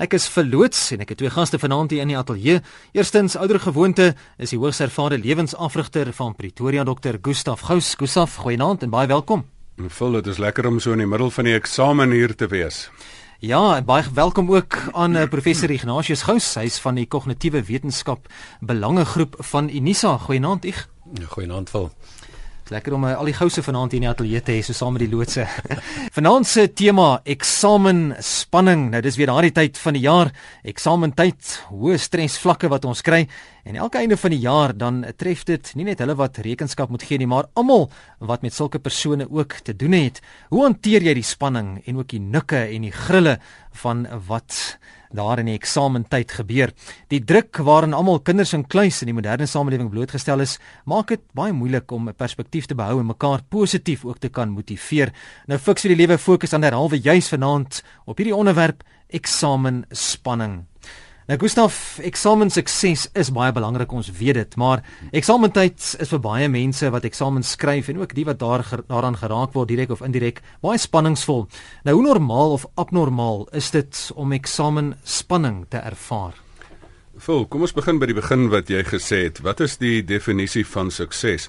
Ek is verloots en ek het twee gaste vanaand hier in die ateljee. Eerstens, ouer gewoonte, is die hoogs ervare lewensafrigter van Pretoria, Dr. Gustaf Gous. Gustaf, goeienaand en baie welkom. Vul, dit is lekker om so in die middel van die eksamen hier te wees. Ja, baie welkom ook aan uh, professor Ignatius Gous. Hy's van die kognitiewe wetenskap belangegroep van Unisa. Goeienaand, Ig. Ja, goeienaand, Vul. Lekker om uh, al die gouse vanaand hier in die ateljee te hê so saam met die loodse. vanaand se tema eksamen spanning. Nou dis weer daardie tyd van die jaar, eksamentyd, hoë stresvlakke wat ons kry en elke einde van die jaar dan tref dit nie net hulle wat rekenskap moet gee nie, maar almal wat met sulke persone ook te doen het. Hoe hanteer jy die spanning en ook die nikke en die grille van wat daar in die eksamentyd gebeur. Die druk waarin almal kinders in kluis in die moderne samelewing blootgestel is, maak dit baie moeilik om 'n perspektief te behou en mekaar positief ook te kan motiveer. Nou fiks vir die lewe fokus aan derhalwe juis vanaand op hierdie onderwerp eksamenspanning. Nou Gustaf, eksamen sukses is baie belangrik, ons weet dit, maar eksamentyd is vir baie mense wat eksamen skryf en ook die wat daar daaraan geraak word direk of indirek, baie spanningsvol. Nou hoe normaal of abnormaal is dit om eksamen spanning te ervaar? Vol, kom ons begin by die begin wat jy gesê het. Wat is die definisie van sukses?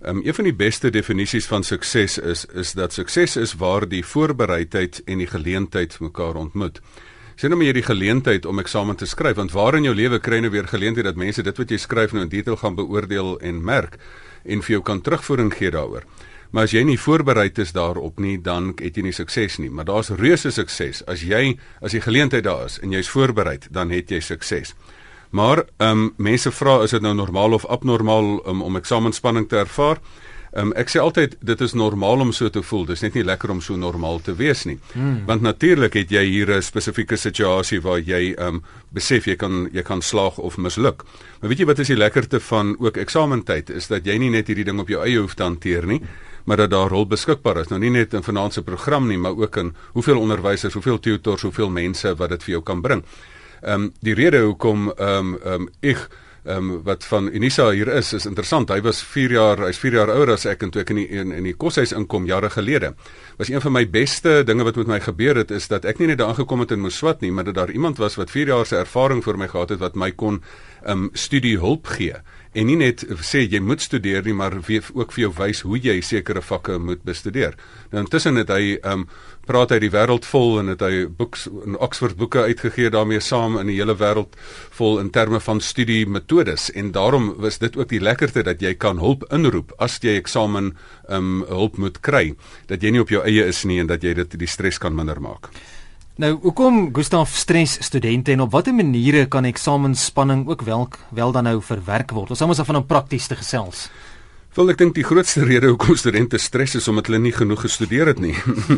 Um, een van die beste definisies van sukses is is dat sukses is waar die voorbereidheid en die geleentheid mekaar ontmoet. Sien nou maar jy die geleentheid om eksamen te skryf want waar in jou lewe kry nou weer geleentheid dat mense dit wat jy skryf nou in detail gaan beoordeel en merk en vir jou kan terugvoering gee daaroor. Maar as jy nie voorbereid is daarop nie, dan het jy nie sukses nie. Maar daar's reuse sukses. As jy as die geleentheid daar is en jy's voorbereid, dan het jy sukses. Maar ehm um, mense vra is dit nou normaal of abnormaal um, om eksamenspanning te ervaar? Um, ek sê altyd dit is normaal om so te voel. Dis net nie lekker om so normaal te wees nie. Hmm. Want natuurlik het jy hier 'n spesifieke situasie waar jy um besef jy kan jy kan slaag of misluk. Maar weet jy wat is die lekkerte van ook eksamentyd is dat jy nie net hierdie ding op jou eie hoef te hanteer nie, maar dat daar rol beskikbaar is. Nou nie net in vanaand se program nie, maar ook in hoeveel onderwysers, hoeveel tutors, hoeveel mense wat dit vir jou kan bring. Um die rede hoekom um um ek ehm um, wat van Unisa hier is is interessant. Hy was 4 jaar, hy's 4 jaar ouer as ek en toe ek in die in, in die koshuis inkom jare gelede. Was een van my beste dinge wat met my gebeur het is dat ek nie net daar aangekom het in Moswat nie, maar dat daar iemand was wat 4 jaar se ervaring vir my gehad het wat my kon ehm um, studie hulp gee en nie net sê jy moet studeer nie maar ook vir jou wys hoe jy sekere vakke moet bestudeer. Nou intussen het hy ehm um, praat hy die wêreld vol en het hy boeks in Oxford boeke uitgegee daarmee saam in die hele wêreld vol in terme van studie metodes en daarom was dit ook die lekkerte dat jy kan hulp inroep as jy eksamen ehm um, hulp moet kry dat jy nie op jou eie is nie en dat jy dit die stres kan minder maak. Nou, hoekom Gustaf stres studente en op watter maniere kan eksamenspanning ook wel wel dan nou verwerk word? Ons moet ons af van 'n prakties te gesels. Wel ek dink die grootste rede hoekom studente stres is omdat hulle nie genoeg gestudeer het nie.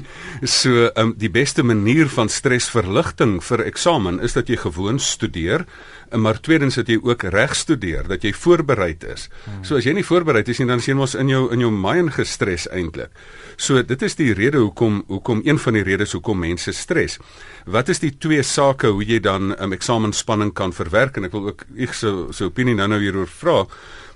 so, um, die beste manier van stresverligting vir eksamen is dat jy gewoon studeer, maar tweedens dat jy ook reg studeer, dat jy voorbereid is. Hmm. So as jy nie voorbereid is nie, dan sien ons in jou in jou mind gestres eintlik. So dit is die rede hoekom hoekom een van die redes hoekom mense stres. Wat is die twee sake hoe jy dan 'n um, eksamenspanning kan verwerk en ek wil ook ek so so opinie nou-nou hieroor vra.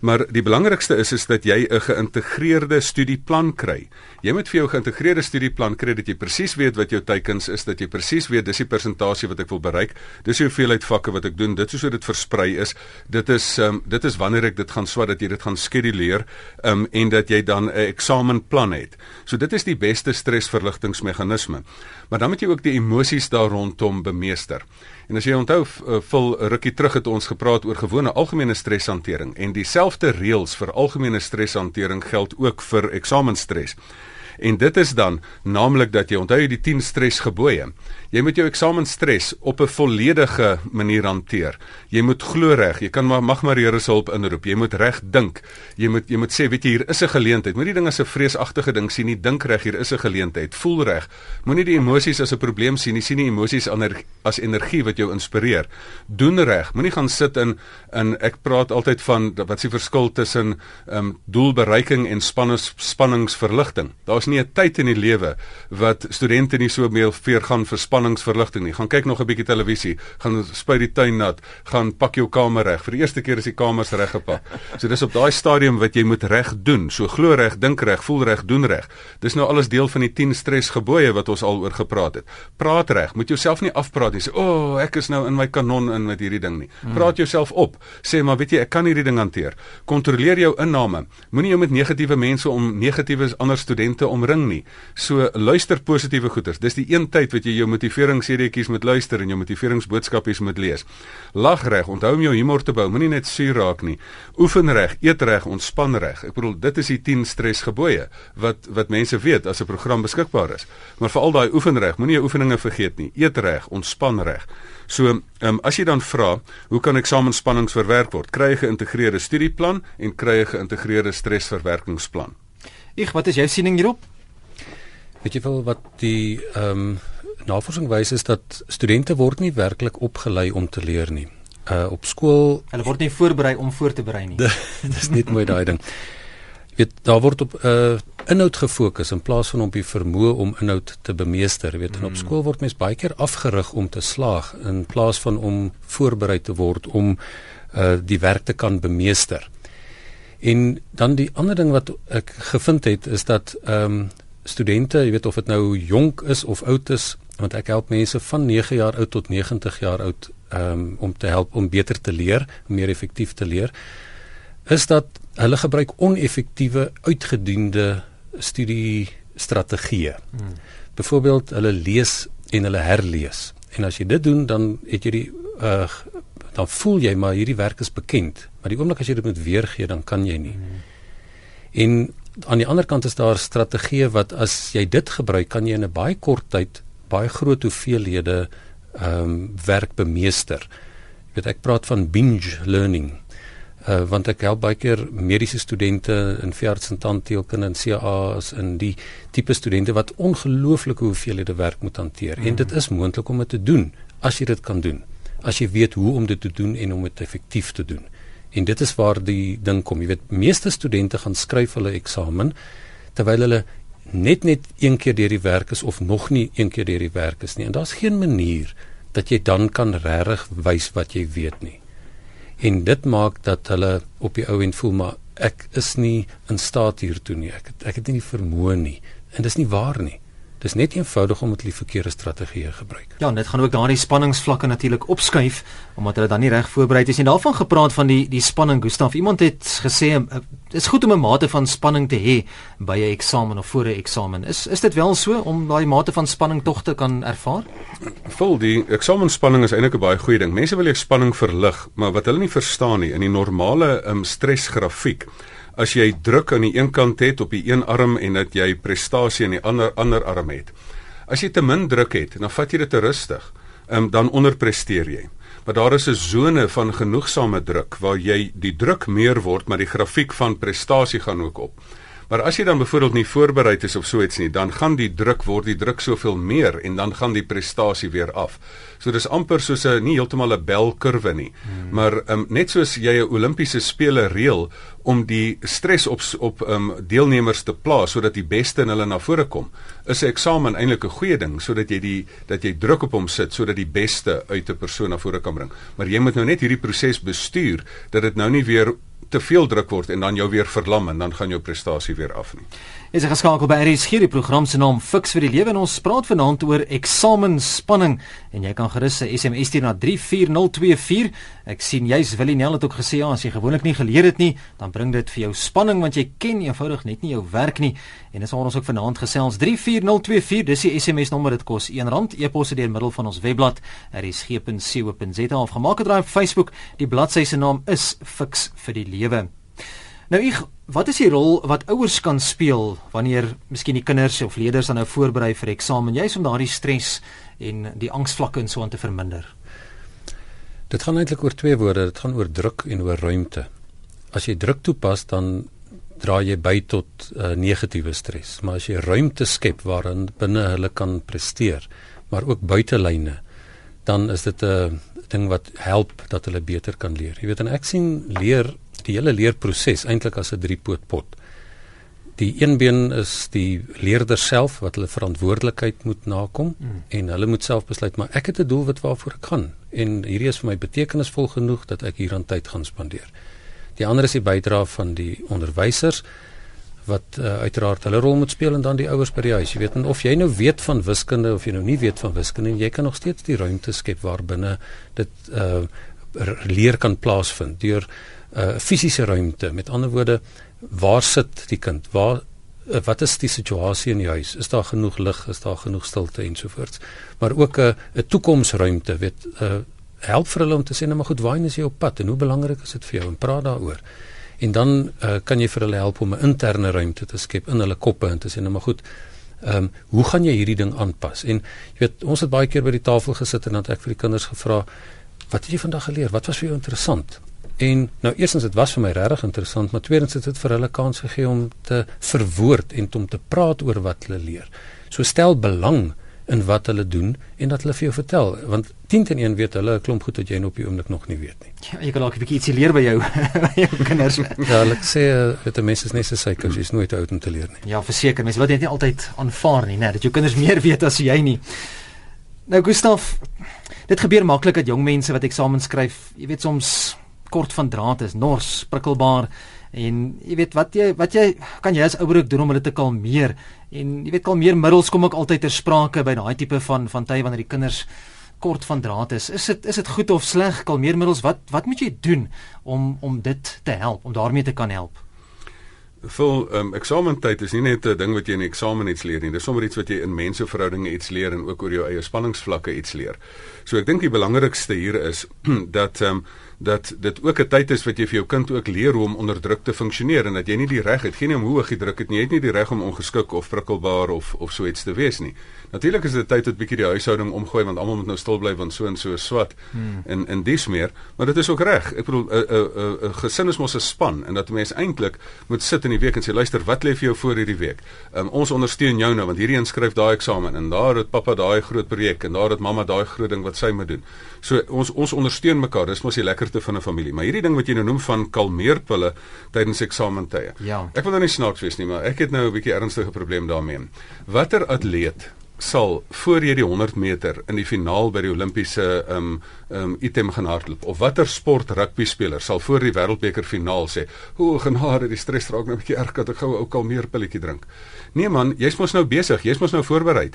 Maar die belangrikste is is dat jy 'n geïntegreerde studieplan kry. Jy moet vir jou geïntegreerde studieplan kry dat jy presies weet wat jou teikens is, dat jy presies weet dis die persentasie wat ek wil bereik. Dis die hoeveelheid vakke wat ek doen. Dit is hoe dit versprei is. Dit is um, dit is wanneer ek dit gaan swat dat jy dit gaan skeduleer um, en dat jy dan 'n eksamenplan het. So dit is die beste stresverligtingmeganisme. Maar dan moet jy ook die emosies daar rondom bemeester. En as jy onthou vul rukkie terug het ons gepraat oor gewone algemene streshantering en dieselfde reëls vir algemene streshantering geld ook vir eksamenstres. En dit is dan naamlik dat jy onthou die 10 stresgebooie. Jy moet jou eksamenstres op 'n volledige manier hanteer. Jy moet glo reg, jy kan maar mag maar Here se hulp inroep. Jy moet reg dink. Jy moet jy moet sê, weet jy, hier is 'n geleentheid. Moenie dinge as 'n vreesagtige ding sien nie. Dink reg, hier is 'n geleentheid. Voel reg. Moenie die emosies as 'n probleem sien nie. Sien die emosies as energie wat jou inspireer. Doen reg. Moenie gaan sit in in ek praat altyd van wat is die verskil tussen ehm um, doelbereiking en spannings spanningsverligting. Daar's daar's nie 'n tyd in die lewe wat studente nie so meer vir gaan vir spanningsverligting nie. Gaan kyk nog 'n bietjie televisie, gaan spuit die tuin nat, gaan pak jou kamer reg. Vir die eerste keer is die kamers reggepak. So dis op daai stadium wat jy moet reg doen. So glo reg, dink reg, voel reg, doen reg. Dis nou alles deel van die 10 stresgebooie wat ons al oor gepraat het. Praat reg, moet jouself nie afpraat nie. Sê, "O, oh, ek is nou in my kanon in met hierdie ding nie." Praat jouself op. Sê, "Maar weet jy, ek kan hierdie ding hanteer." Kontroleer jou inname. Moenie jou met negatiewe mense om negatiewe ander studente omring nie. So luister positiewe goeters. Dis die een tyd wat jy jou motiveringssedeetjies moet luister en jou motiveringsboodskapies moet lees. Lag reg, onthou om jou humor te bou. Moenie net suur raak nie. Oefen reg, eet reg, ontspan reg. Ek bedoel, dit is die 10 stresgebooie wat wat mense weet as 'n program beskikbaar is. Maar veral daai oefen reg, moenie jou oefeninge vergeet nie. Eet reg, ontspan reg. So, ehm um, as jy dan vra, hoe kan eksamensspannings verwerk word? Kry 'n geïntegreerde studieplan en kry 'n geïntegreerde stresverwerkingsplan. Ek, wat is jou siening hierop? Weet jy wel wat die ehm um, navorsing wys is dat studente word nie werklik opgelei om te leer nie. Uh op skool, hulle word nie voorberei om voor te berei nie. Dis net mooi daai ding. Jy weet, daar word op uh inhoud gefokus in plaas van op die vermoë om inhoud te bemeester. Jy weet, en op skool word mens baie keer afgerig om te slaag in plaas van om voorberei te word om uh die werk te kan bemeester. En dan die ander ding wat ek gevind het is dat ehm um, studente, jy weet of dit nou jonk is of oud is, want ek help mense van 9 jaar oud tot 90 jaar oud um, om te help om beter te leer, meer effektief te leer, is dat hulle gebruik oneffektiewe uitgediende studie strategieë. Hmm. Byvoorbeeld hulle lees en hulle herlees. En as jy dit doen, dan het jy die uh, dan voel jy maar hierdie werk is bekend, maar die oomblik as jy dit moet weergee, dan kan jy nie. Hmm. En aan die ander kant is daar strategieë wat as jy dit gebruik, kan jy in 'n baie kort tyd baie groot hoeveelhede ehm um, werk bemeester. Jy weet ek praat van binge learning. Uh, want ek help baie keer mediese studente in veearts en tandheelkunde en CA's en die tipe studente wat ongelooflike hoeveelhede werk moet hanteer. Mm. En dit is moontlik om dit te doen as jy dit kan doen. As jy weet hoe om dit te doen en om dit effektief te doen. En dit is waar die ding kom. Jy weet, meeste studente gaan skryf hulle eksamen terwyl hulle net net een keer deur die werk is of nog nie een keer deur die werk is nie. En daar's geen manier dat jy dan kan regtig wys wat jy weet nie. En dit maak dat hulle op die ou end voel maar ek is nie in staat hiertoe nie. Ek het, ek het nie die vermoë nie. En dis nie waar nie. Dis net eenvoudig om met die verkeerde strategieë gebruik. Ja, dit gaan ook daardie spanningsvlakke natuurlik opskuif omdat hulle dan nie reg voorberei is nie. Daarvan gepraat van die die spanning, Gustaf. Iemand het gesê dit is goed om 'n mate van spanning te hê by 'n eksamen of voor 'n eksamen. Is is dit wel so om daai mate van spanning tog te kan ervaar? Vol die eksamenspanning is eintlik 'n baie goeie ding. Mense wil jou spanning verlig, maar wat hulle nie verstaan nie, in die normale um, stresgrafiek as jy druk aan die een kant het op die een arm en dat jy prestasie aan die ander ander arm het. As jy te min druk het, dan vat jy dit te rustig. Um, dan onderpresteer jy. Maar daar is 'n sone van genoegsame druk waar jy die druk meer word, maar die grafiek van prestasie gaan ook op. Maar as jy dan byvoorbeeld nie voorberei is of so iets nie, dan gaan die druk word die druk soveel meer en dan gaan die prestasie weer af. So dis amper soos 'n nie heeltemal 'n belkurwe nie, hmm. maar um, net soos jy 'n Olimpiese spele reël om die stres op op um, deelnemers te plaas sodat die beste in hulle na vore kom, is 'n eksamen eintlik 'n goeie ding sodat jy die dat jy druk op hom sit sodat die beste uit 'n persoon na vore kan bring. Maar jy moet nou net hierdie proses bestuur dat dit nou nie weer te veel druk word en dan jou weer verlam en dan gaan jou prestasie weer af nie. Is ek geskakel by RSG die program se naam Fix vir die lewe en ons praat vanaand oor eksamenspanning en jy kan gerus 'n SMS stuur na 34024. Ek sien jy's Willinel het ook gesê ja, as jy gewoonlik nie geleer het nie, dan bring dit vir jou spanning want jy ken eenvoudig net nie jou werk nie. En dis waar ons ook vanaand gesels 34024. Dis die SMS nommer dit kos R1 e-pos deur middel van ons webblad rsg.co.za of gemaak het draai op Facebook. Die bladsy se naam is Fix vir die lewe. Nou ek, wat is die rol wat ouers kan speel wanneer miskien die kinders of leerders dan nou voorberei vir eksamen, juis om daardie stres en die angsvlakke en so aan te verminder? Dit gaan eintlik oor twee woorde, dit gaan oor druk en oor ruimte. As jy druk toepas, dan dra jy by tot uh, negatiewe stres, maar as jy ruimte skep waarin binne hulle kan presteer, maar ook buitelyne, dan is dit 'n ding wat help dat hulle beter kan leer. Jy weet en ek sien leer die hele leerproses eintlik as 'n driepoot pot. die een been is die leerder self wat hulle verantwoordelikheid moet nakom mm. en hulle moet self besluit maar ek het 'n doelwit waarvoor ek gaan en hierdie is vir my betekenisvol genoeg dat ek hier aan tyd gaan spandeer. Die ander is die bydrae van die onderwysers wat uh, uiteraard hulle rol moet speel en dan die ouers by die huis. Jy weet of jy nou weet van wiskunde of jy nou nie weet van wiskunde en jy kan nog steeds die ruimte skep waarbinne dit uh leer kan plaasvind deur uh, fisiese ruimte. Met ander woorde, waar sit die kind? Waar uh, wat is die situasie in die huis? Is daar genoeg lig? Is daar genoeg stilte ensovoorts? Maar ook 'n uh, 'n toekomsruimte, weet uh help vir hulle om te sê nou maar goed, waarheen is jy op pad en hoe belangrik is dit vir jou? En praat daaroor. En dan uh, kan jy vir hulle help om 'n interne ruimte te skep in hulle koppe en te sê nou maar goed ehm um, hoe gaan jy hierdie ding aanpas? En jy weet ons het baie keer by die tafel gesit en dan het ek vir die kinders gevra wat het jy vandag geleer? Wat was vir jou interessant? En nou eerstens dit was vir my regtig interessant maar tweedens het dit vir hulle kans gegee om te verwoord en om te praat oor wat hulle leer. So stel belang in wat hulle doen en dat hulle vir jou vertel want 10 teen 1 weet hulle 'n klomp goed wat jy op die oomblik nog nie weet nie. Ja, jy kan dalk 'n bietjie ietsie leer by jou by jou kinders. ja, ek sê dit mense is net so as jy's nooit oud om te leer nie. Ja, verseker, mense wil dit nie altyd aanvaar nie, né, dat jou kinders meer weet as jy nie. Nou Gustaf, dit gebeur maklik dat jong mense wat eksamen skryf, jy weet soms kort van draad is, nors, prikkelbaar En jy weet wat jy wat jy kan jy as ouer ook doen om hulle te kalmeer. En jy weet kalmeermiddels kom ook altyd ter sprake by daai tipe van van tye wanneer die kinders kort van draad is. Is dit is dit goed of sleg kalmeermiddels? Wat wat moet jy doen om om dit te help, om daarmee te kan help? Vol um, eksamentyd is nie net 'n ding wat jy in eksamen iets leer nie. Dis sommer iets wat jy in menseverhoudinge iets leer en ook oor jou eie spanningsvlakke iets leer. So ek dink die belangrikste hier is dat ehm um, dat dit ook 'n tyd is wat jy vir jou kind ook leer hoe om onder druk te funksioneer en dat jy nie die reg het geen om hoe hoog jy druk het nie jy het nie die reg om ongeskik of prikkelbaar of of so iets te wees nie. Natuurlik is dit tyd dat bietjie die huishouding omgooi want almal moet nou stil bly want so en so swat hmm. en en dis meer. Maar dit is ook reg. Ek bedoel 'n 'n 'n gesin is mos 'n span en dat mense eintlik moet sit in die week en sê luister wat lê vir jou voor hierdie week? Um, ons ondersteun jou nou want hierdie een skryf daai eksamen en daar het pappa daai groot projek en daar het mamma daai groot ding wat sy moet doen. So ons ons ondersteun mekaar. Dis mos die lekker lekkerte van 'n familie. Maar hierdie ding wat jy nou noem van kalmeerpille tydens eksamentye. Ja. Ek wil nou nie snaaks wees nie, maar ek het nou 'n bietjie ernstige probleem daarmee. Watter atleet sal voor jy die 100 meter in die finaal by die Olimpiese um um item gaan hardloop. Of watter sport rugby speler sal voor die wêreldbeker finaal sê o genade die stres raak nou 'n bietjie erg dat ek gou 'n ou kalmeerpilletjie drink. Nee man jy's mos nou besig jy's mos nou voorberei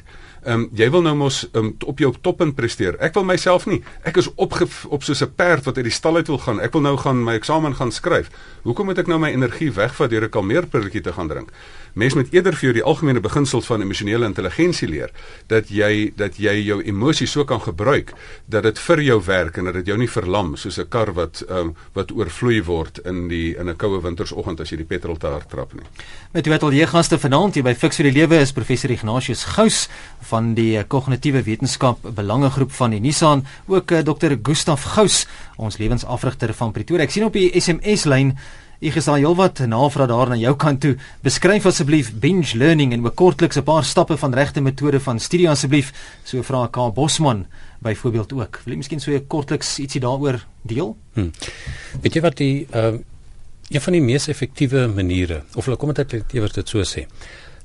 um jy wil nou mos um, op jou toppunt presteer. Ek wil myself nie. Ek is op op soos 'n perd wat uit die stal uit wil gaan. Ek wil nou gaan my eksamen gaan skryf. Hoekom moet ek nou my energie wegvat deur 'n kalmeerpilletjie te gaan drink mens moet eerder vir jou die algemene beginsels van emosionele intelligensie leer dat jy dat jy jou emosies so kan gebruik dat dit vir jou werk en dat dit jou nie verlam soos 'n kar wat um, wat oorvloei word in die in 'n koue wintersoggend as jy die petrol te hard trap nie. Met die ateljee gaste vanaand hier by Fix vir die Lewe is professor Ignatius Gous van die kognitiewe wetenskap belangegroep van die Nissan, ook uh, eh, Dr. Gustaf Gous, ons lewensafrigter van Pretoria. Ek sien op die SMS lyn Ek gesê heelwat navraag daar na jou kant toe. Beskryf asseblief binge learning en 'n kortliks 'n paar stappe van regte metode van studie asseblief. So vra K Bosman byvoorbeeld ook. Wil jy miskien so 'n kortliks ietsie daaroor deel? Hm. Weet jy wat die uh een van die mees effektiewe maniere of kom dit net ewer dit so sê.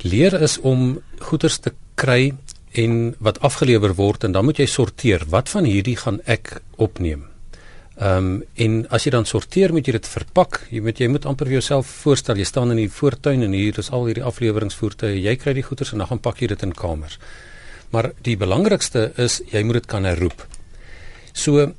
Leer is om goeders te kry en wat afgelewer word en dan moet jy sorteer. Wat van hierdie gaan ek opneem? Ehm um, en as jy dan sorteer moet jy dit verpak. Jy moet jy moet amper vir jouself voorstel jy staan in die voortuin en hier is al hierdie afleweringsvoertuie. Jy kry die goeder en dan gaan pak jy dit in kamers. Maar die belangrikste is jy moet dit kan herroep. So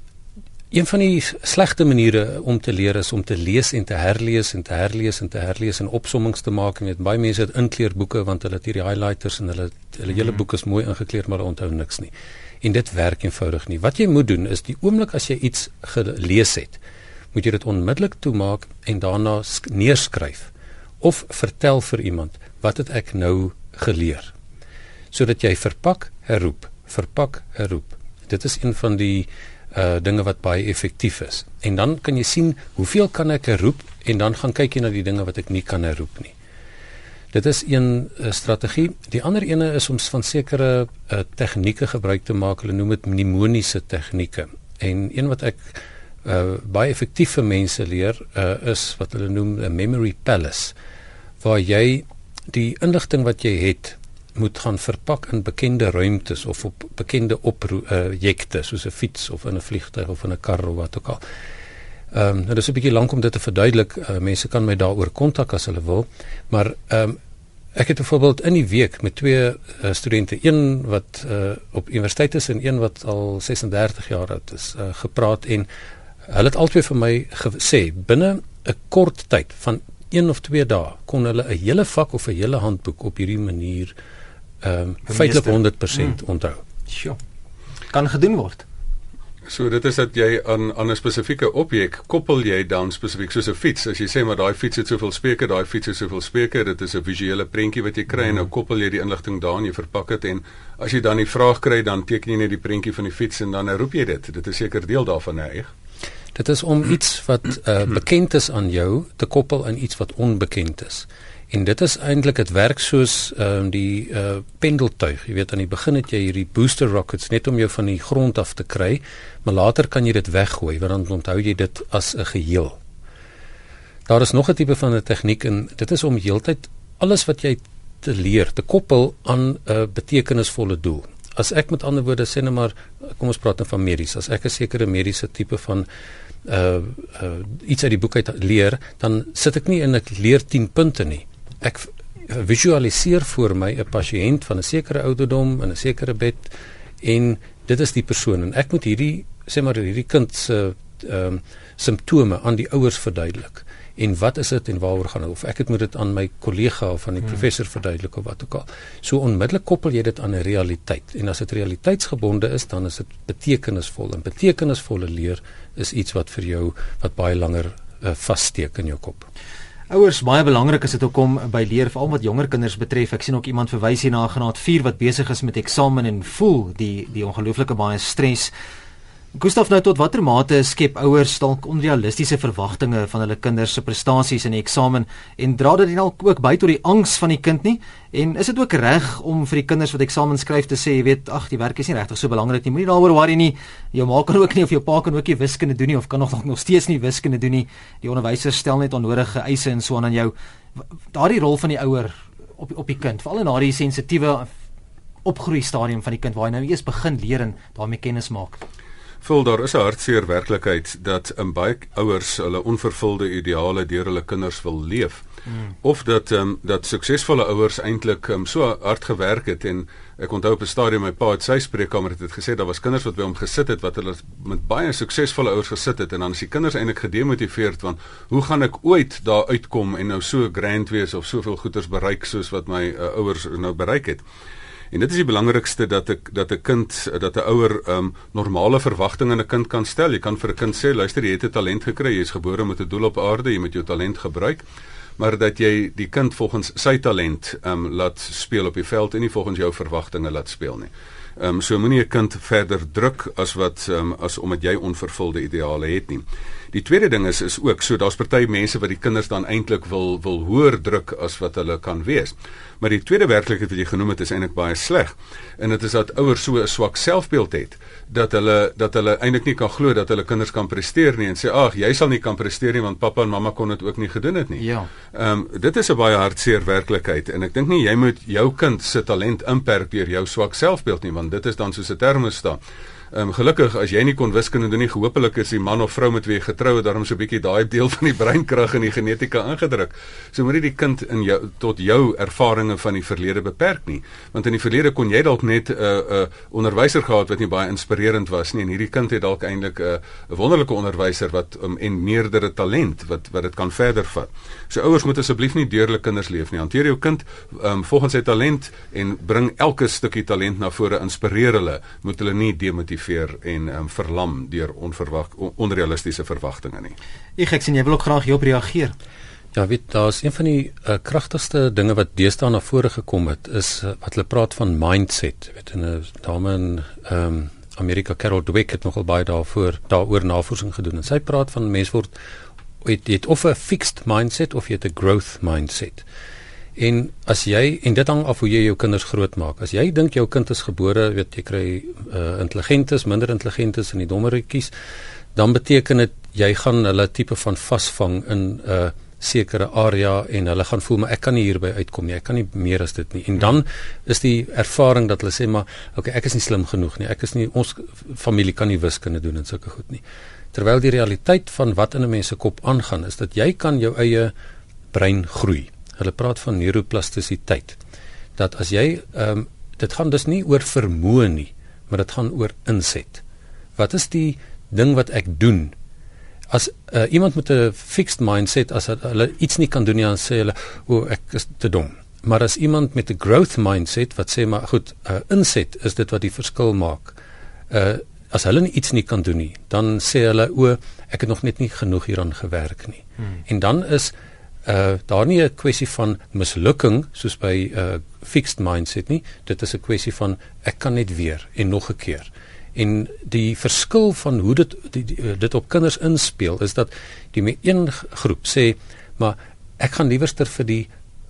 een van die slegte maniere om te leer is om te lees en te herlees en te herlees en te herlees en opsommings te maak. Jy weet baie mense het inkleurboeke want hulle het hierdie highlighters en hulle hulle hele mhm. boek is mooi ingekleur maar hulle onthou niks nie en dit werk eenvoudig nie. Wat jy moet doen is die oomblik as jy iets gelees het, moet jy dit onmiddellik toemaak en daarna neerskryf of vertel vir iemand wat het ek nou geleer? Sodat jy verpak herroep verpak herroep. Dit is een van die uh dinge wat baie effektief is. En dan kan jy sien hoeveel kan ek herroep en dan gaan kyk jy na die dinge wat ek nie kan herroep nie Dit is een uh, strategie. Die ander ene is om van sekere uh, tegnieke gebruik te maak. Hulle noem dit mnemoniese tegnieke. En een wat ek uh, baie effektief vir mense leer uh, is wat hulle noem 'n memory palace waar jy die inligting wat jy het moet gaan verpak in bekende ruimtes of op bekende objekte uh, soos 'n fiets of in 'n vliegtuig of in 'n kar of wat ook al. Ehm um, nou dis 'n bietjie lank om dit te verduidelik. Uh, mense kan my daaroor kontak as hulle wil. Maar ehm um, ek het byvoorbeeld in die week met twee uh, studente, een wat uh, op universiteit is en een wat al 36 jaar oud is, uh, gepraat en hulle het albei vir my gesê binne 'n kort tyd van 1 of 2 dae kon hulle 'n hele vak of 'n hele handboek op hierdie manier ehm um, feitelik 100% hmm. onthou. Sjoe. Kan gedoen word. So dit is dat jy aan aan 'n spesifieke objek koppel jy dan spesifiek soos 'n fiets. As jy sê maar daai fiets het soveel speke, daai fiets het soveel speke, dit is 'n visuele prentjie wat jy kry mm. en nou koppel jy die inligting daarin, jy verpak dit en as jy dan die vraag kry, dan teken jy net die prentjie van die fiets en dan roep jy dit. Dit is seker deel daarvan, nee. Dit is om iets wat uh, bekend is aan jou te koppel aan iets wat onbekend is. En dit is eintlik dit werk soos ehm um, die uh pendeltuig. Jy weet aan die begin het jy hierdie booster rockets net om jou van die grond af te kry, maar later kan jy dit weggooi want dan onthou jy dit as 'n geheel. Daar is nog 'n tipe van 'n tegniek en dit is om heeltyd alles wat jy te leer te koppel aan 'n betekenisvolle doel. As ek met ander woorde sê net maar kom ons praat nou van medies. As ek 'n sekere mediese tipe van uh uh iets uit die boek uit leer, dan sit ek nie en ek leer 10 punte nie ek visualiseer voor my 'n pasiënt van 'n sekere ouderdom in 'n sekere bed en dit is die persoon. En ek moet hierdie sê maar hierdie kind se ehm um, simptome aan die ouers verduidelik. En wat is dit en waaroor gaan dit? Of ek het moet dit aan my kollega of aan die hmm. professor verduidelik of wat ook al. So onmiddellik koppel jy dit aan 'n realiteit. En as dit realiteitsgebonde is dan is dit betekenisvol. En betekenisvolle leer is iets wat vir jou wat baie langer uh, vassteek in jou kop Ouers baie belangrik as dit kom by leer veral wat jonger kinders betref. Ek sien ook iemand verwys hier na graad 4 wat besig is met eksamen en voel die die ongelooflike baie stres. Gustaf nou tot watter mate skep ouers dalk onrealistiese verwagtinge van hulle kinders se prestasies in die eksamen en dra dit dan ook by tot die angs van die kind nie? En is dit ook reg om vir die kinders wat eksamen skryf te sê, jy weet, ag, die werk is nie regtig so belangrik nie. Moenie daaroor worry nie. Jou ma kan ook nie of jou pa kan ook nie wiskunde doen nie of kan nog nog steeds nie wiskunde doen nie. Die onderwyser stel net onnodige eise en so aan aan jou. Daardie rol van die ouer op op die kind, veral in daardie sensitiewe opgroei stadium van die kind waar hy nou eers begin leer en daarmee kennis maak. Vul daar is 'n hartseer werklikheid dat 'n baie ouers hulle onvervulde ideale deur hulle kinders wil leef. Hmm. Of dat ehm um, dat suksesvolle ouers eintlik um, so hard gewerk het en ek onthou op 'n stadium my pa het sy spreekkamer het, het gesê daar was kinders wat by hom gesit het wat hulle met baie suksesvolle ouers gesit het en dan is die kinders eintlik gedemotiveerd want hoe gaan ek ooit daar uitkom en nou so grand wees of soveel goeders bereik soos wat my uh, ouers nou bereik het. En dit is die belangrikste dat ek dat 'n kind dat 'n ouer um normale verwagtinge in 'n kind kan stel. Jy kan vir 'n kind sê, luister, jy het 'n talent gekry, jy is gebore met 'n doel op aarde, jy moet jou talent gebruik, maar dat jy die kind volgens sy talent um laat speel op die veld en nie volgens jou verwagtinge laat speel nie. Um so moenie 'n kind verder druk as wat um as omdat jy onvervulde ideale het nie. Die tweede ding is is ook so daar's party mense wat die kinders dan eintlik wil wil hoër druk as wat hulle kan wees. Maar die tweede werklikheid wat jy genoem het is eintlik baie sleg. En dit is dat ouers so 'n swak selfbeeld het dat hulle dat hulle eintlik nie kan glo dat hulle kinders kan presteer nie en sê ag jy sal nie kan presteer nie want pappa en mamma kon dit ook nie gedoen het nie. Ja. Ehm um, dit is 'n baie hartseer werklikheid en ek dink nie jy moet jou kind se talent inperk deur jou swak selfbeeld nie want dit is dan soos 'n termostaat. Ehm um, gelukkig as jy nie kon wiskunde doen nie, hopelik is die man of vrou met wie jy getrou het daarom so 'n bietjie daai deel van die breinkrag en die genetika ingedruk. So moenie die kind in jou tot jou ervarings van die verlede beperk nie, want in die verlede kon jy dalk net 'n uh, 'n uh, onderwyser gehad wat nie baie inspirerend was nie en hierdie kind het dalk eintlik 'n uh, wonderlike onderwyser wat um, en meerdere talent wat wat dit kan verder vat. So ouers moet asseblief nie deur hulle kinders leef nie. Hanteer jou kind um, volgens sy talent en bring elke stukkie talent na vore, inspireer hulle, moet hulle nie demotiveer motiveer en um, verlam deur onverwag onrealistiese verwagtinge nie. Ek ek sien jy wil ook graag hierop reageer. Ja, weet daar's een van die uh, kragtigste dinge wat deesdae na vore gekom het is uh, wat hulle praat van mindset. Weet 'n uh, dame in ehm um, Amerika Carol Dweck het nogal baie daarvoor daaroor navorsing gedoen en sy praat van mense word het, het of 'n fixed mindset of jy het 'n growth mindset. En as jy en dit hang af hoe jy jou kinders grootmaak. As jy dink jou kind is gebore, weet jy kry uh, intelligentes, minder intelligentes en die dommeretjies, dan beteken dit jy gaan hulle tipe van vasvang in 'n uh, sekere area en hulle gaan voel maar ek kan nie hierby uitkom nie. Ek kan nie meer as dit nie. En dan is die ervaring dat hulle sê maar okay, ek is nie slim genoeg nie. Ek is nie ons familie kan nie wiskunde doen en sulke goed nie. Terwyl die realiteit van wat in 'n mens se kop aangaan is dat jy kan jou eie brein groei. Hulle praat van neuroplastisiteit. Dat as jy ehm um, dit gaan dus nie oor vermoë nie, maar dit gaan oor inset. Wat is die ding wat ek doen? As uh, iemand met 'n fixed mindset as hulle iets nie kan doen nie, dan sê hulle, "O, ek is te dom." Maar as iemand met 'n growth mindset wat sê maar goed, uh, inset is dit wat die verskil maak. Uh as hulle nie iets nie kan doen nie, dan sê hulle o, ek het nog net nie genoeg hieraan gewerk nie. Hmm. En dan is uh daar nie 'n kwessie van mislukking soos by uh, fixed mindset nie, dit is 'n kwessie van ek kan net weer en nog 'n keer. En die verskil van hoe dit die, die, uh, dit op kinders inspel is dat die een groep sê, maar ek gaan liewerster vir die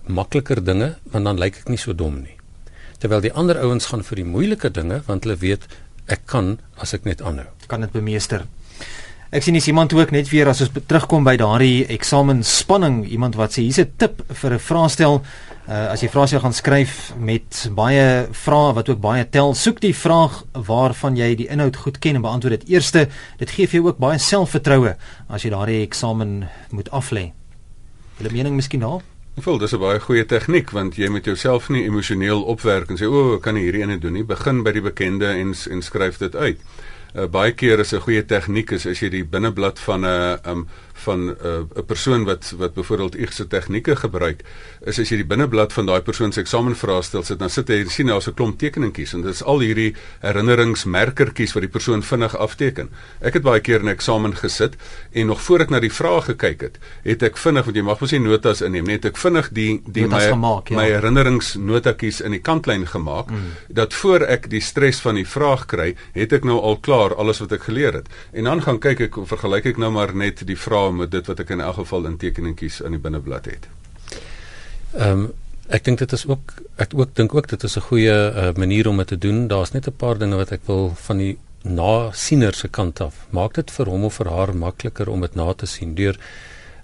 makliker dinge want dan lyk ek nie so dom nie. Terwyl die ander ouens gaan vir die moeilike dinge want hulle weet ek kan as ek net aanhou. Kan dit bemeester. Ek sien iemand ook net weer as ons terugkom by daardie eksamen spanning, iemand wat sê hier's 'n tip vir 'n vraestel. Uh, as jy vraestel gaan skryf met baie vrae wat ook baie tel, soek die vraag waarvan jy die inhoud goed ken en beantwoord dit eerste. Dit gee vir jou ook baie selfvertroue as jy daardie eksamen moet aflê. Hulle mening miskien daar? Ek voel dis 'n baie goeie tegniek want jy moet jouself nie emosioneel opwerk en sê o, oh, kan nie hierdie ene doen nie. Begin by die bekende en en skryf dit uit. Uh, baie keer is 'n goeie tegniek is as jy die binneblad van 'n uh, um van 'n uh, persoon wat wat byvoorbeeld X se tegnieke gebruik is as jy die binneblad van daai persoon se eksamenvraestel sit dan sit jy sien daar's 'n klomp tekeningkies en dit is al hierdie herinneringsmerkertjies wat die persoon vinnig afteken. Ek het baie keer in 'n eksamen gesit en nog voor ek na die vrae gekyk het, het ek vinnig want jy mag mos nie notas inneem nie, het ek vinnig die die my gemaak, ja. my herinneringsnotatjies in die kantlyn gemaak mm. dat voor ek die stres van die vraag kry, het ek nou al klaar alles wat ek geleer het. En dan gaan kyk ek vergelyk ek nou maar net die vrae met dit wat ek in elk geval in tekeningkies aan die binneblad het. Ehm um, ek dink dit is ook ek ook dink ook dit is 'n goeie uh, manier om dit te doen. Daar's net 'n paar dinge wat ek wil van die nasiener se kant af. Maak dit vir hom of vir haar makliker om dit na te sien deur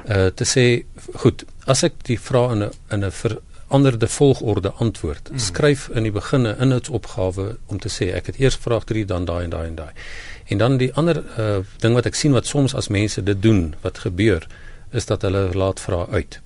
uh te sê goed, as ek die vraag in 'n in 'n veranderde volgorde antwoord, mm. skryf in die begin 'n inhoudsopgawe om te sê ek het eers vraag 3 dan daai en daai en daai. En dan die ander uh, ding wat ek sien wat soms as mense dit doen, wat gebeur, is dat hulle laat vra uit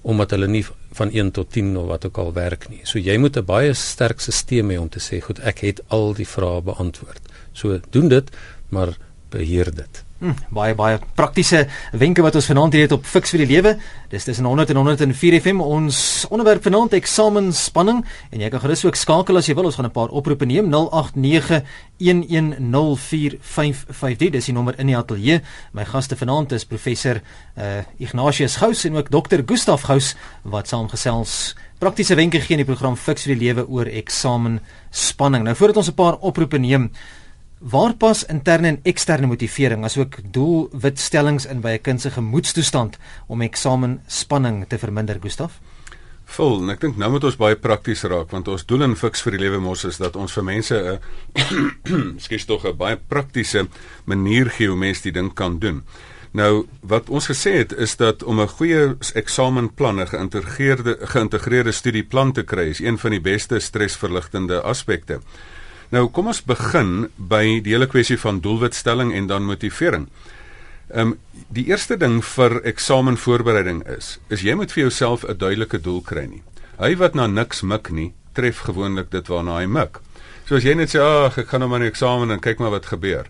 omdat hulle nie van 1 tot 10 of wat ook al werk nie. So jy moet 'n baie sterk stelsel hê om te sê, goed, ek het al die vrae beantwoord. So doen dit, maar beheer dit. Hmm, baie baie praktiese wenke wat ons vanaand hier het op Fix vir die Lewe. Dis tussen 100 en 104 FM ons onderwerp vanaand eksamenspanning en jy kan gerus ook skakel as jy wil. Ons gaan 'n paar oproepe neem 0891104553. Dis die nommer in die ateljee. My gaste vanaand is professor uh, Ignatius Gous en ook dokter Gustaf Gous wat saamgesels praktiese wenke gee in die program Fix vir die Lewe oor eksamenspanning. Nou voordat ons 'n paar oproepe neem Waar pas interne en eksterne motivering asook doelwitstellings in by 'n kind se gemoedstoestand om eksamenspanning te verminder, Gustaf? Vol, en ek dink nou moet ons baie prakties raak want ons doel in Fix vir die Lewe mos is dat ons vir mense 'n skielik tog 'n baie praktiese manier gee hoe mense die ding kan doen. Nou wat ons gesê het is dat om 'n goeie eksamenplan, 'n geïntegreerde geïntegreerde studieplan te kry, is een van die beste stresverligtende aspekte. Nou kom ons begin by die hele kwessie van doelwitstelling en dan motivering. Ehm um, die eerste ding vir eksamenvoorbereiding is is jy moet vir jouself 'n duidelike doel kry nie. Hy wat na niks mik nie, tref gewoonlik dit waarna hy mik. So as jy net sê ag ek gaan nou maar 'n eksamen en kyk maar wat gebeur.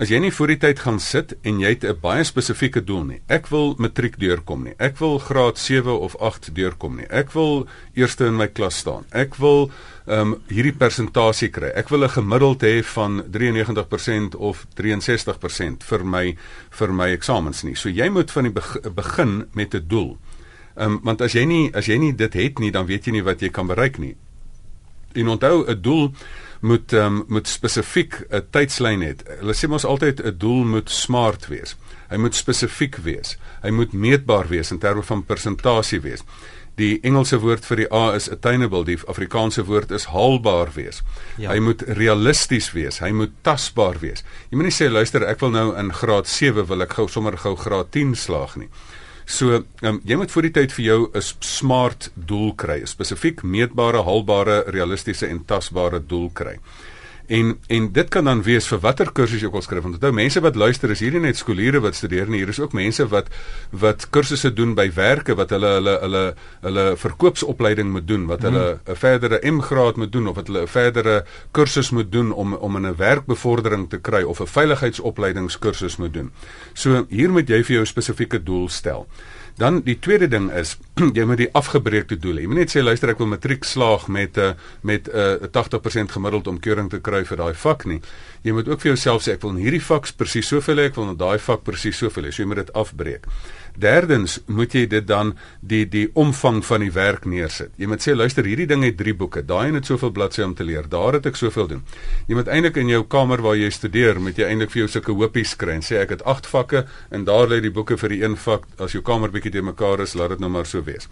As jy nie voor die tyd gaan sit en jy het 'n baie spesifieke doel nie. Ek wil matriek deurkom nie. Ek wil graad 7 of 8 deurkom nie. Ek wil eerste in my klas staan. Ek wil ehm um, hierdie persentasie kry. Ek wil 'n gemiddeld hê van 93% of 63% vir my vir my eksamens nie. So jy moet van die begin met 'n doel. Ehm um, want as jy nie as jy nie dit het nie, dan weet jy nie wat jy kan bereik nie. En onthou 'n doel moet um, moet spesifiek 'n tydslyn hê. Hulle sê mos altyd 'n doel moet smart wees. Hy moet spesifiek wees. Hy moet meetbaar wees in terme van persentasie wees. Die Engelse woord vir die A is attainable, die Afrikaanse woord is haalbaar wees. Ja. Hy moet realisties wees, hy moet tasbaar wees. Jy moet nie sê luister, ek wil nou in graad 7 wil ek gou sommer gou graad 10 slaag nie. So, um, jy moet voor die tyd vir jou 'n smart doel kry, 'n spesifiek meetbare, haalbare, realistiese en tasbare doel kry. En en dit kan dan wees vir watter kursus jy ook al skryf. Onthou mense wat luister is hierdie net skooliere wat studeer nie. Hier is ook mense wat wat kursusse doen by werke wat hulle hulle hulle hulle verkoopsopleiding moet doen, wat hulle hmm. 'n verdere M-graad moet doen of wat hulle 'n verdere kursus moet doen om om in 'n werkbevordering te kry of 'n veiligheidsopleidingskursus moet doen. So hier moet jy vir jou spesifieke doel stel. Dan die tweede ding is jy moet die afgebreekte doel hê. Jy moet net sê luister ek wil matriek slaag met 'n uh, met 'n uh, 80% gemiddeld om keuring te kry vir daai vak nie. Jy moet ook vir jouself sê ek wil in hierdie vak presies soveel hê, ek wil in daai vak presies soveel hê. So jy moet dit afbreek. Derdens moet jy dit dan die die omvang van die werk neersit. Jy moet sê luister, hierdie ding het 3 boeke. Daai het soveel bladsye om te leer. Daar het ek soveel doen. Jy moet eintlik in jou kamer waar jy studeer, moet jy eintlik vir jou sulke hoopies kry en sê ek het 8 vakke en daar lê die boeke vir die een vak. As jou kamer bietjie te mekaar is, laat dit nou maar so wees.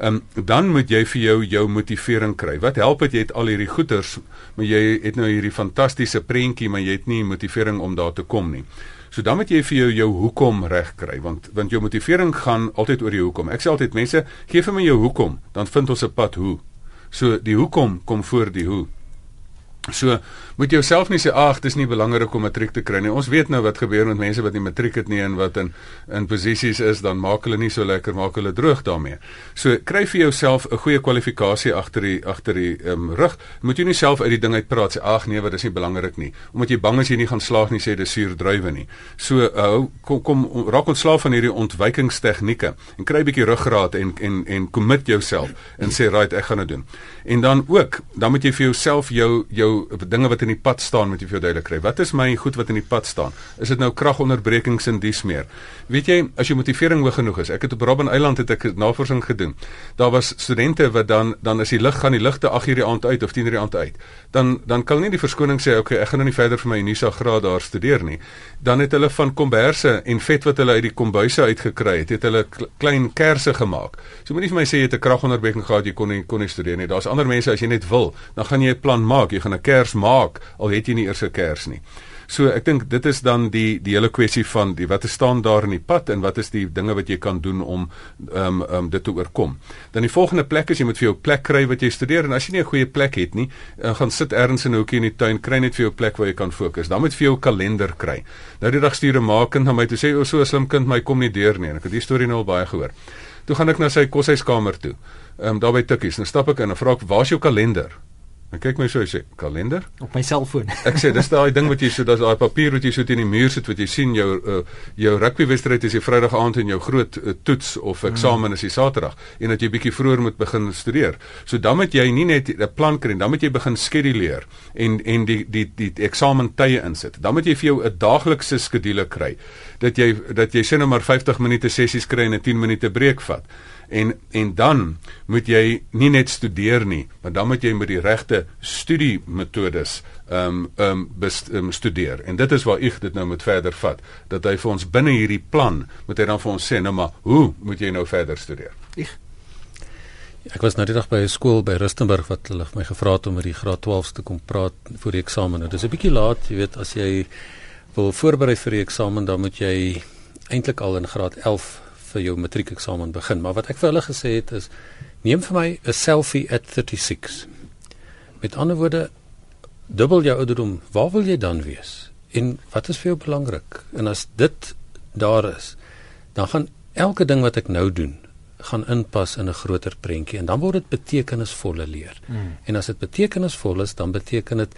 Ehm um, dan moet jy vir jou jou motivering kry. Wat help dit jy het al hierdie goeders, maar jy het nou hierdie fantastiese prentjie, maar jy het nie motivering om daar te kom nie. So dan moet jy vir jou jou hoekom reg kry want want jou motivering gaan altyd oor jou hoekom. Ek sê altyd mense, gee vir my jou hoekom, dan vind ons 'n pad hoe. So die hoekom kom voor die hoe. So moet jy jouself nie sê ag dis nie belangrik om matriek te kry nie. Ons weet nou wat gebeur met mense wat nie matriek het nie en wat in in posisies is dan maak hulle nie so lekker maak hulle droog daarmee. So kry vir jouself 'n goeie kwalifikasie agter die agter die um, rug. Moet jy nie self uit die ding uit praat sê ag nee wat is nie belangrik nie. Omdat jy bang is jy nie gaan slaag nie sê dis suur druiwe nie. So uh, kom kom raak ontslaaf van hierdie ontwykingstegnieke en kry 'n bietjie ruggraat en en en commit jouself en sê right ek gaan dit doen. En dan ook dan moet jy vir jouself jou jou dinge wat in die pad staan met jy vir jou duidelik kry. Wat is my goed wat in die pad staan? Is dit nou kragonderbrekings en dies meer? Weet jy, as jou motivering hoog genoeg is. Ek het op Robben Eiland het ek navorsing gedoen. Daar was studente wat dan dan as die lig gaan die ligte 8 uur die aand uit of 10 uur die aand uit. Dan dan kan nie die verskoning sê okay, ek gaan nou nie verder vir my Unisa graad daar studeer nie. Dan het hulle van komberse en vet wat hulle uit die kombuise uitgekry het, het hulle klein kersse gemaak. So moenie vir my sê jy het 'n kragonderbreking gehad jy kon nie kon nie studeer nie. Daar's ander mense as jy net wil, dan gaan jy 'n plan maak. Jy gaan 'n kers maak al het jy nie eers 'n kers nie. So ek dink dit is dan die die hele kwessie van die wat staan daar in die pad en wat is die dinge wat jy kan doen om ehm um, um, dit te oorkom. Dan die volgende plek is jy moet vir jou plek kry wat jy studeer en as jy nie 'n goeie plek het nie, uh, gaan sit ergens in 'n hoekie in die tuin, kry net vir jou plek waar jy kan fokus. Dan moet vir jou kalender kry. Nou die dag stuur 'n ma kind na my toe sê o, so 'n slim kind my kom nie deur nie en ek het die storie nou al baie gehoor. Toe gaan ek na sy koshuiskamer toe. Ehm um, daar by Tikkies. Nou stap ek in en vra ek, "Waar's jou kalender?" En kyk my so, hy sê kalender op my selfoon. ek sê dis daai ding wat jy so, dis daai papier wat jy so teen die muur sit wat jy sien jou uh, jou rugbywedstryd is die Vrydag aand en jou groot uh, toets of eksamen is die Saterdag en dat jy bietjie vroeër moet begin studeer. So dan moet jy nie net 'n plan kry, dan moet jy begin skeduleer en en die die die, die eksamentye insit. Dan moet jy vir jou 'n daaglikse skedule kry dat jy dat jy sien nou maar 50 minute sessies kry en 'n 10 minute breek vat en en dan moet jy nie net studeer nie, maar dan moet jy met die regte studie metodes ehm um, ehm um, um, studeer. En dit is waar ek dit nou moet verder vat, dat hy vir ons binne hierdie plan moet hy dan vir ons sê nou maar hoe moet jy nou verder studeer? Ek Ek was nou die dag by 'n skool by Rustenburg wat hulle my gevra het om met die graad 12s te kom praat vir die eksamen. Dit is 'n bietjie laat, jy weet, as jy wil voorberei vir die eksamen, dan moet jy eintlik al in graad 11 vir jou matriekeksamen begin. Maar wat ek vir hulle gesê het is neem vir my 'n selfie at 36. Met ander woorde dubbel jou ouderdom. Waar wil jy dan wees? En wat is vir jou belangrik? En as dit daar is, dan gaan elke ding wat ek nou doen gaan inpas in 'n groter prentjie en dan word dit betekenisvolle leer. Mm. En as dit betekenisvol is, dan beteken dit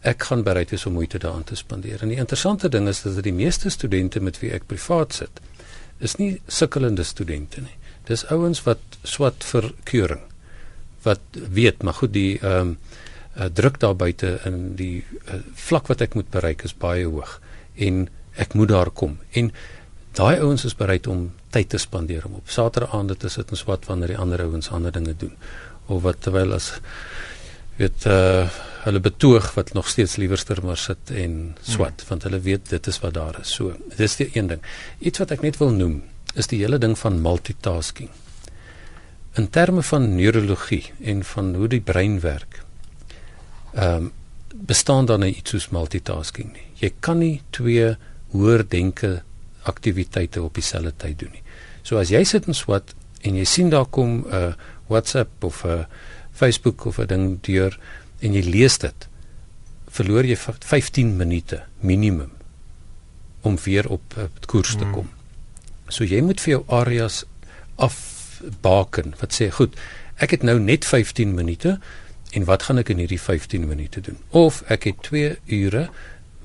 ek gaan bereid wees om moeite daaraan te spandeer. En die interessante ding is dat die meeste studente met wie ek privaat sit, is nie sukkelende studente nie. Dis ouens wat swat vir keuring. Wat weet, maar goed die ehm um, uh, druk daar buite in die uh, vlak wat ek moet bereik is baie hoog en ek moet daar kom. En daai ouens is bereid om tyd te spandeer om op Saterdagaande te sit en swat wanneer die ander ouens ander dinge doen. Of wat terwyl as weet uh hulle betoog wat nog steeds liewerster maar sit en swat hmm. want hulle weet dit is wat daar is. So, dis die een ding. Iets wat ek net wil noem is die hele ding van multitasking. In terme van neurologie en van hoe die brein werk. Ehm um, bestaan nie iets soos multitasking nie. Jy kan nie twee hoër denke aktiwiteite op dieselfde tyd doen nie. So as jy sit en swat en jy sien daar kom 'n uh, WhatsApp of 'n uh, Facebook of 'n ding deur en jy lees dit, verloor jy 15 minute minimum om weer op uh, koers te hmm. kom. Hmm. So jy moet vir jou areas afbaken wat sê goed, ek het nou net 15 minute en wat gaan ek in hierdie 15 minute doen? Of ek het 2 ure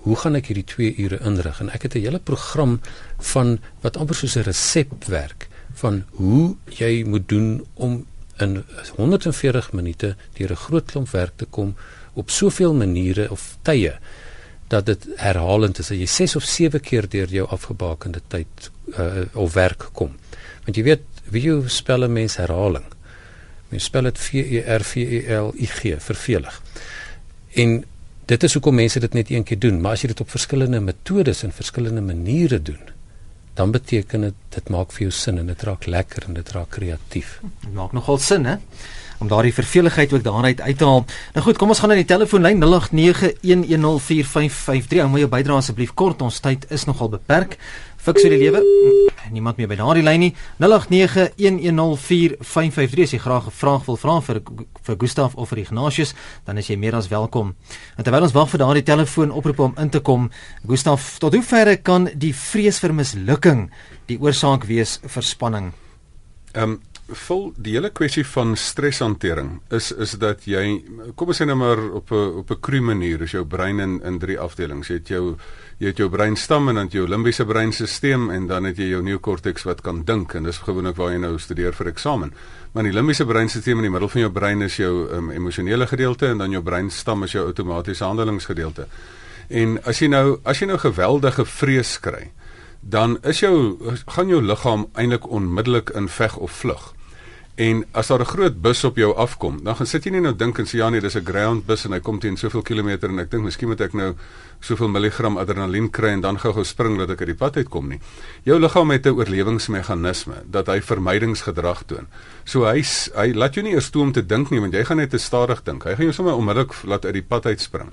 hoe gaan ek hierdie 2 ure inrig en ek het 'n hele program van wat amper soos 'n resep werk van hoe jy moet doen om in 140 minute deur 'n groot klomp werk te kom op soveel maniere of tye dat dit herhalend is dat jy 6 of 7 keer deur jou afgebakende tyd uh, of werk kom. Want jy weet, wie jy spel 'n mens herhaling. Mens spel dit V E R V E L I G, vervelig. En dit is hoekom mense dit net een keer doen, maar as jy dit op verskillende metodes en verskillende maniere doen, dan beteken dit dit maak vir jou sin en dit raak lekker en dit raak kreatief. Dit maak nogal sin, hè? om daardie verveligheid ook daaruit uit te haal. Nou goed, kom ons gaan na die telefoonlyn 0891104553. Hou my jou bydrae asseblief kort, ons tyd is nogal beperk. Fiks vir die lewe. Niemand meer by daardie lyn nie. 0891104553 as jy graag 'n vraag wil vra vir vir Gustaf of vir Ignatius, dan is jy meer as welkom. En terwyl ons wag vir daardie telefoon oproep om in te kom, Gustaf, tot hoe ver kan die vrees vir mislukking die oorsaak wees vir spanning? Ehm um, vol die hele kwessie van streshantering is is dat jy kom ons sê nou maar op 'n op 'n kru manier is jou brein in in drie afdelings. Jy het jou jy het jou breinstam en dan jou limbiese breinstelsel en dan het jy jou neokorteks wat kan dink en dis gewoonlik waar jy nou studeer vir eksamen. Maar die limbiese breinstelsel in die middel van jou brein is jou um, emosionele gedeelte en dan jou breinstam is jou outomatiese handelingsgedeelte. En as jy nou as jy nou geweldige vrees kry, dan is jou gaan jou liggaam eintlik onmiddellik in veg of vlug. En as daar 'n groot bus op jou afkom, dan gaan sit jy nie nou dink en sê ja nee, dis 'n ground bus en hy kom teen soveel kilometer en ek dink miskien moet ek nou soveel milligram adrenalien kry en dan gou-gou spring dat ek uit die pad uitkom nie. Jou liggaam het 'n oorlewingsmeganisme dat hy vermydingsgedrag toon. So hy hy laat jou nie eers toe om te dink nie, want jy gaan net te stadig dink. Hy gaan jou sommer onmiddellik laat uit die pad uitspring.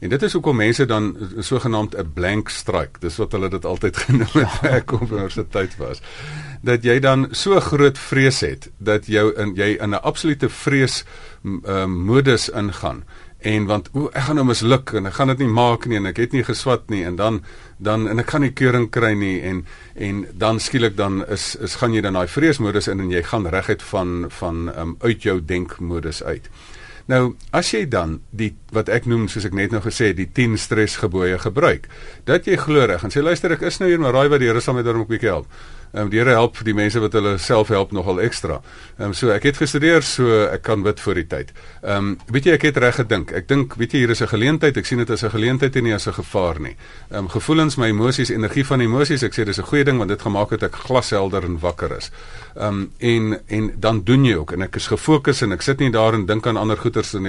En dit is hoekom mense dan sogenaamd 'n blank strike, dis wat hulle dit altyd genoem het ja. ek op universiteit was. Dat jy dan so groot vrees het dat jou in jy in 'n absolute vrees uh, modus ingaan en want o ek gaan nou misluk en ek gaan dit nie maak nie en ek het nie geswat nie en dan dan en ek kan nie keuring kry nie en en dan skielik dan is is gaan jy dan daai vreesmodus in en jy gaan reguit van van um, uit jou denkmodus uit. Nou, as jy dan die wat ek noem soos ek net nou gesê het, die 10 stresgebooie gebruik, dat jy glo reg en sê luister, ek is nou hier maar raai wat die Here sal my daarom 'n bietjie help. Ehm um, die Here help die mense wat hulle self help nogal ekstra. Ehm um, so ek het gestudeer so ek kan bid vir die tyd. Ehm um, weet jy ek het reg gedink. Ek dink weet jy hier is 'n geleentheid. Ek sien dit as 'n geleentheid en nie as 'n gevaar nie. Ehm um, gevoelens, my emosies, energie van emosies, ek sê dis 'n goeie ding want dit gemaak het ek glashelder en wakker is. Ehm um, en en dan doen jy ook en ek is gefokus en ek sit nie daar en dink aan ander goeters en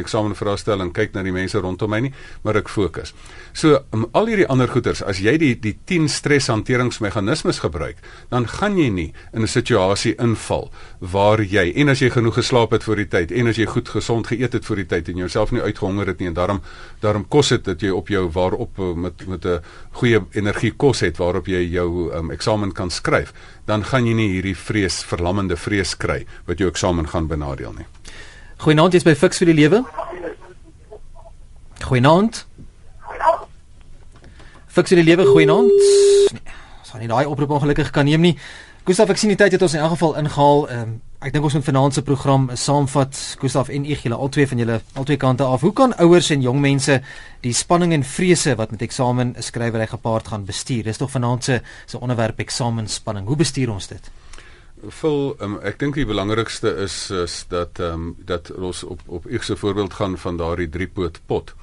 kyk na die mense rondom my nie, maar ek fokus. So um, al hierdie ander goeters, as jy die die 10 streshanteringsmeganismes gebruik, dan gaan jy nie in 'n situasie inval waar jy en as jy genoeg geslaap het vir die tyd en as jy goed gesond geëet het vir die tyd en jouself nie uitgehonger het nie en daarom daarom kos dit dat jy op jou waarop eh, met met 'n goeie energie kos het waarop jy jou um, eksamen kan skryf, dan gaan jy nie hierdie vrees verlammende vrees kry wat jou eksamen gaan benadeel nie. Goeienaand, jy's by Fix vir die lewe. Goeienaand. Fix vir die lewe, goeienaand. Nee gaan nie daai oproep ongelukkig kan neem nie. Gustaf, ek sien die tyd het ons in elk geval ingehaal. Ehm um, ek dink ons moet vanaand se program saamvat. Gustaf en ek, julle albei van julle albei kante af. Hoe kan ouers en jong mense die spanning en vrese wat met eksamen skrywery gepaard gaan bestuur? Dis tog vanaand se se onderwerp eksamenspanning. Hoe bestuur ons dit? Vol um, ek dink die belangrikste is is dat ehm um, dat ons op op ek se voorbeeld gaan van daardie driepoot pot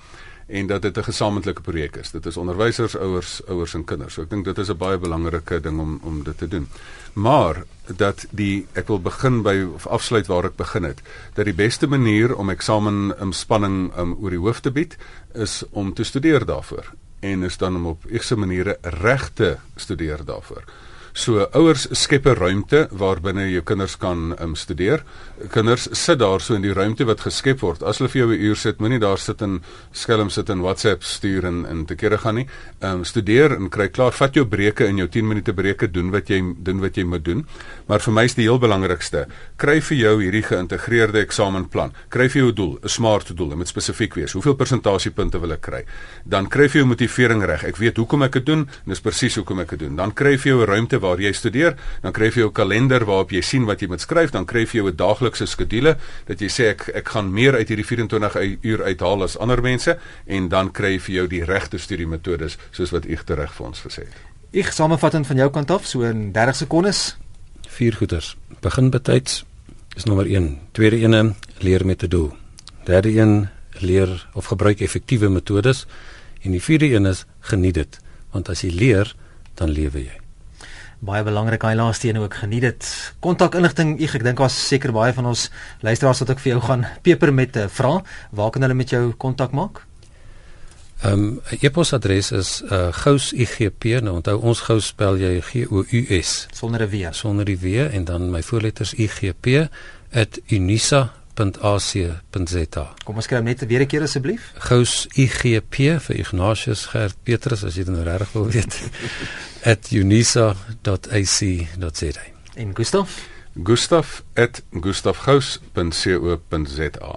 en dat dit 'n gesamentlike projek is. Dit is onderwysers, ouers, ouers en kinders. So ek dink dit is 'n baie belangrike ding om om dit te doen. Maar dat die ek wil begin by of afsluit waar ek begin het. Dat die beste manier om eksamen inspanning um, oor die hoof te bied is om te studeer daarvoor en is dan om op egse maniere reg te studeer daarvoor. So ouers skep 'n ruimte waarbinne jou kinders kan um, studeer. Kinders sit daar so in die ruimte wat geskep word. As hulle vir jou 'n uur sit, moenie daar sit en skelm sit en WhatsApp stuur en en te kere gaan nie. Ehm um, studeer en kry klaar, vat jou breke in jou 10 minute breke doen wat jy doen wat jy moet doen. Maar vir my is die heel belangrikste, kry vir jou hierdie geïntegreerde eksamenplan. Kry vir jou 'n doel, 'n smart doel, dit moet spesifiek wees. Hoeveel persentasiepunte wil ek kry? Dan kry vir jou motivering reg. Ek weet hoekom ek dit doen en dis presies hoekom ek dit doen. Dan kry vir jou 'n ruimte waar jy studeer, dan kry vir jou 'n kalender waarop jy sien wat jy moet skryf, dan kry vir jou 'n daaglikse skedule dat jy sê ek ek gaan meer uit hierdie 24 uur uithaal as ander mense en dan kry jy vir jou die regte studiemetodes soos wat ek reg vir ons gesê het. Ek samevattend van jou kant af so in 30 sekondes. Vier goeters. Begin betyds is nommer 1. Tweede ene leer met 'n doel. Derde een leer of gebruik effektiewe metodes en die vierde een is geniet dit want as jy leer dan lewe jy baie belangrik hy laaste een ook. Geniet dit. Kontak inligting ek ek dink was seker baie van ons luisteraars wat ek vir jou gaan peper met 'n uh, vraag waar kan hulle met jou kontak maak? Ehm um, e-posadres is uh, gous.igp nou onthou ons gous spel jy G O U S. Sonder 'n W. Sonder die W en dan my voorletters igp@unisa @igp.ac.za. Kom ons skryf net weer 'n keer asseblief. Gous IGP vir Ignatius Gert Petrus as jy dit nou regtig wil weet. @unisa.ac.za. En Gustaf? Gustaf@gustafgous.co.za.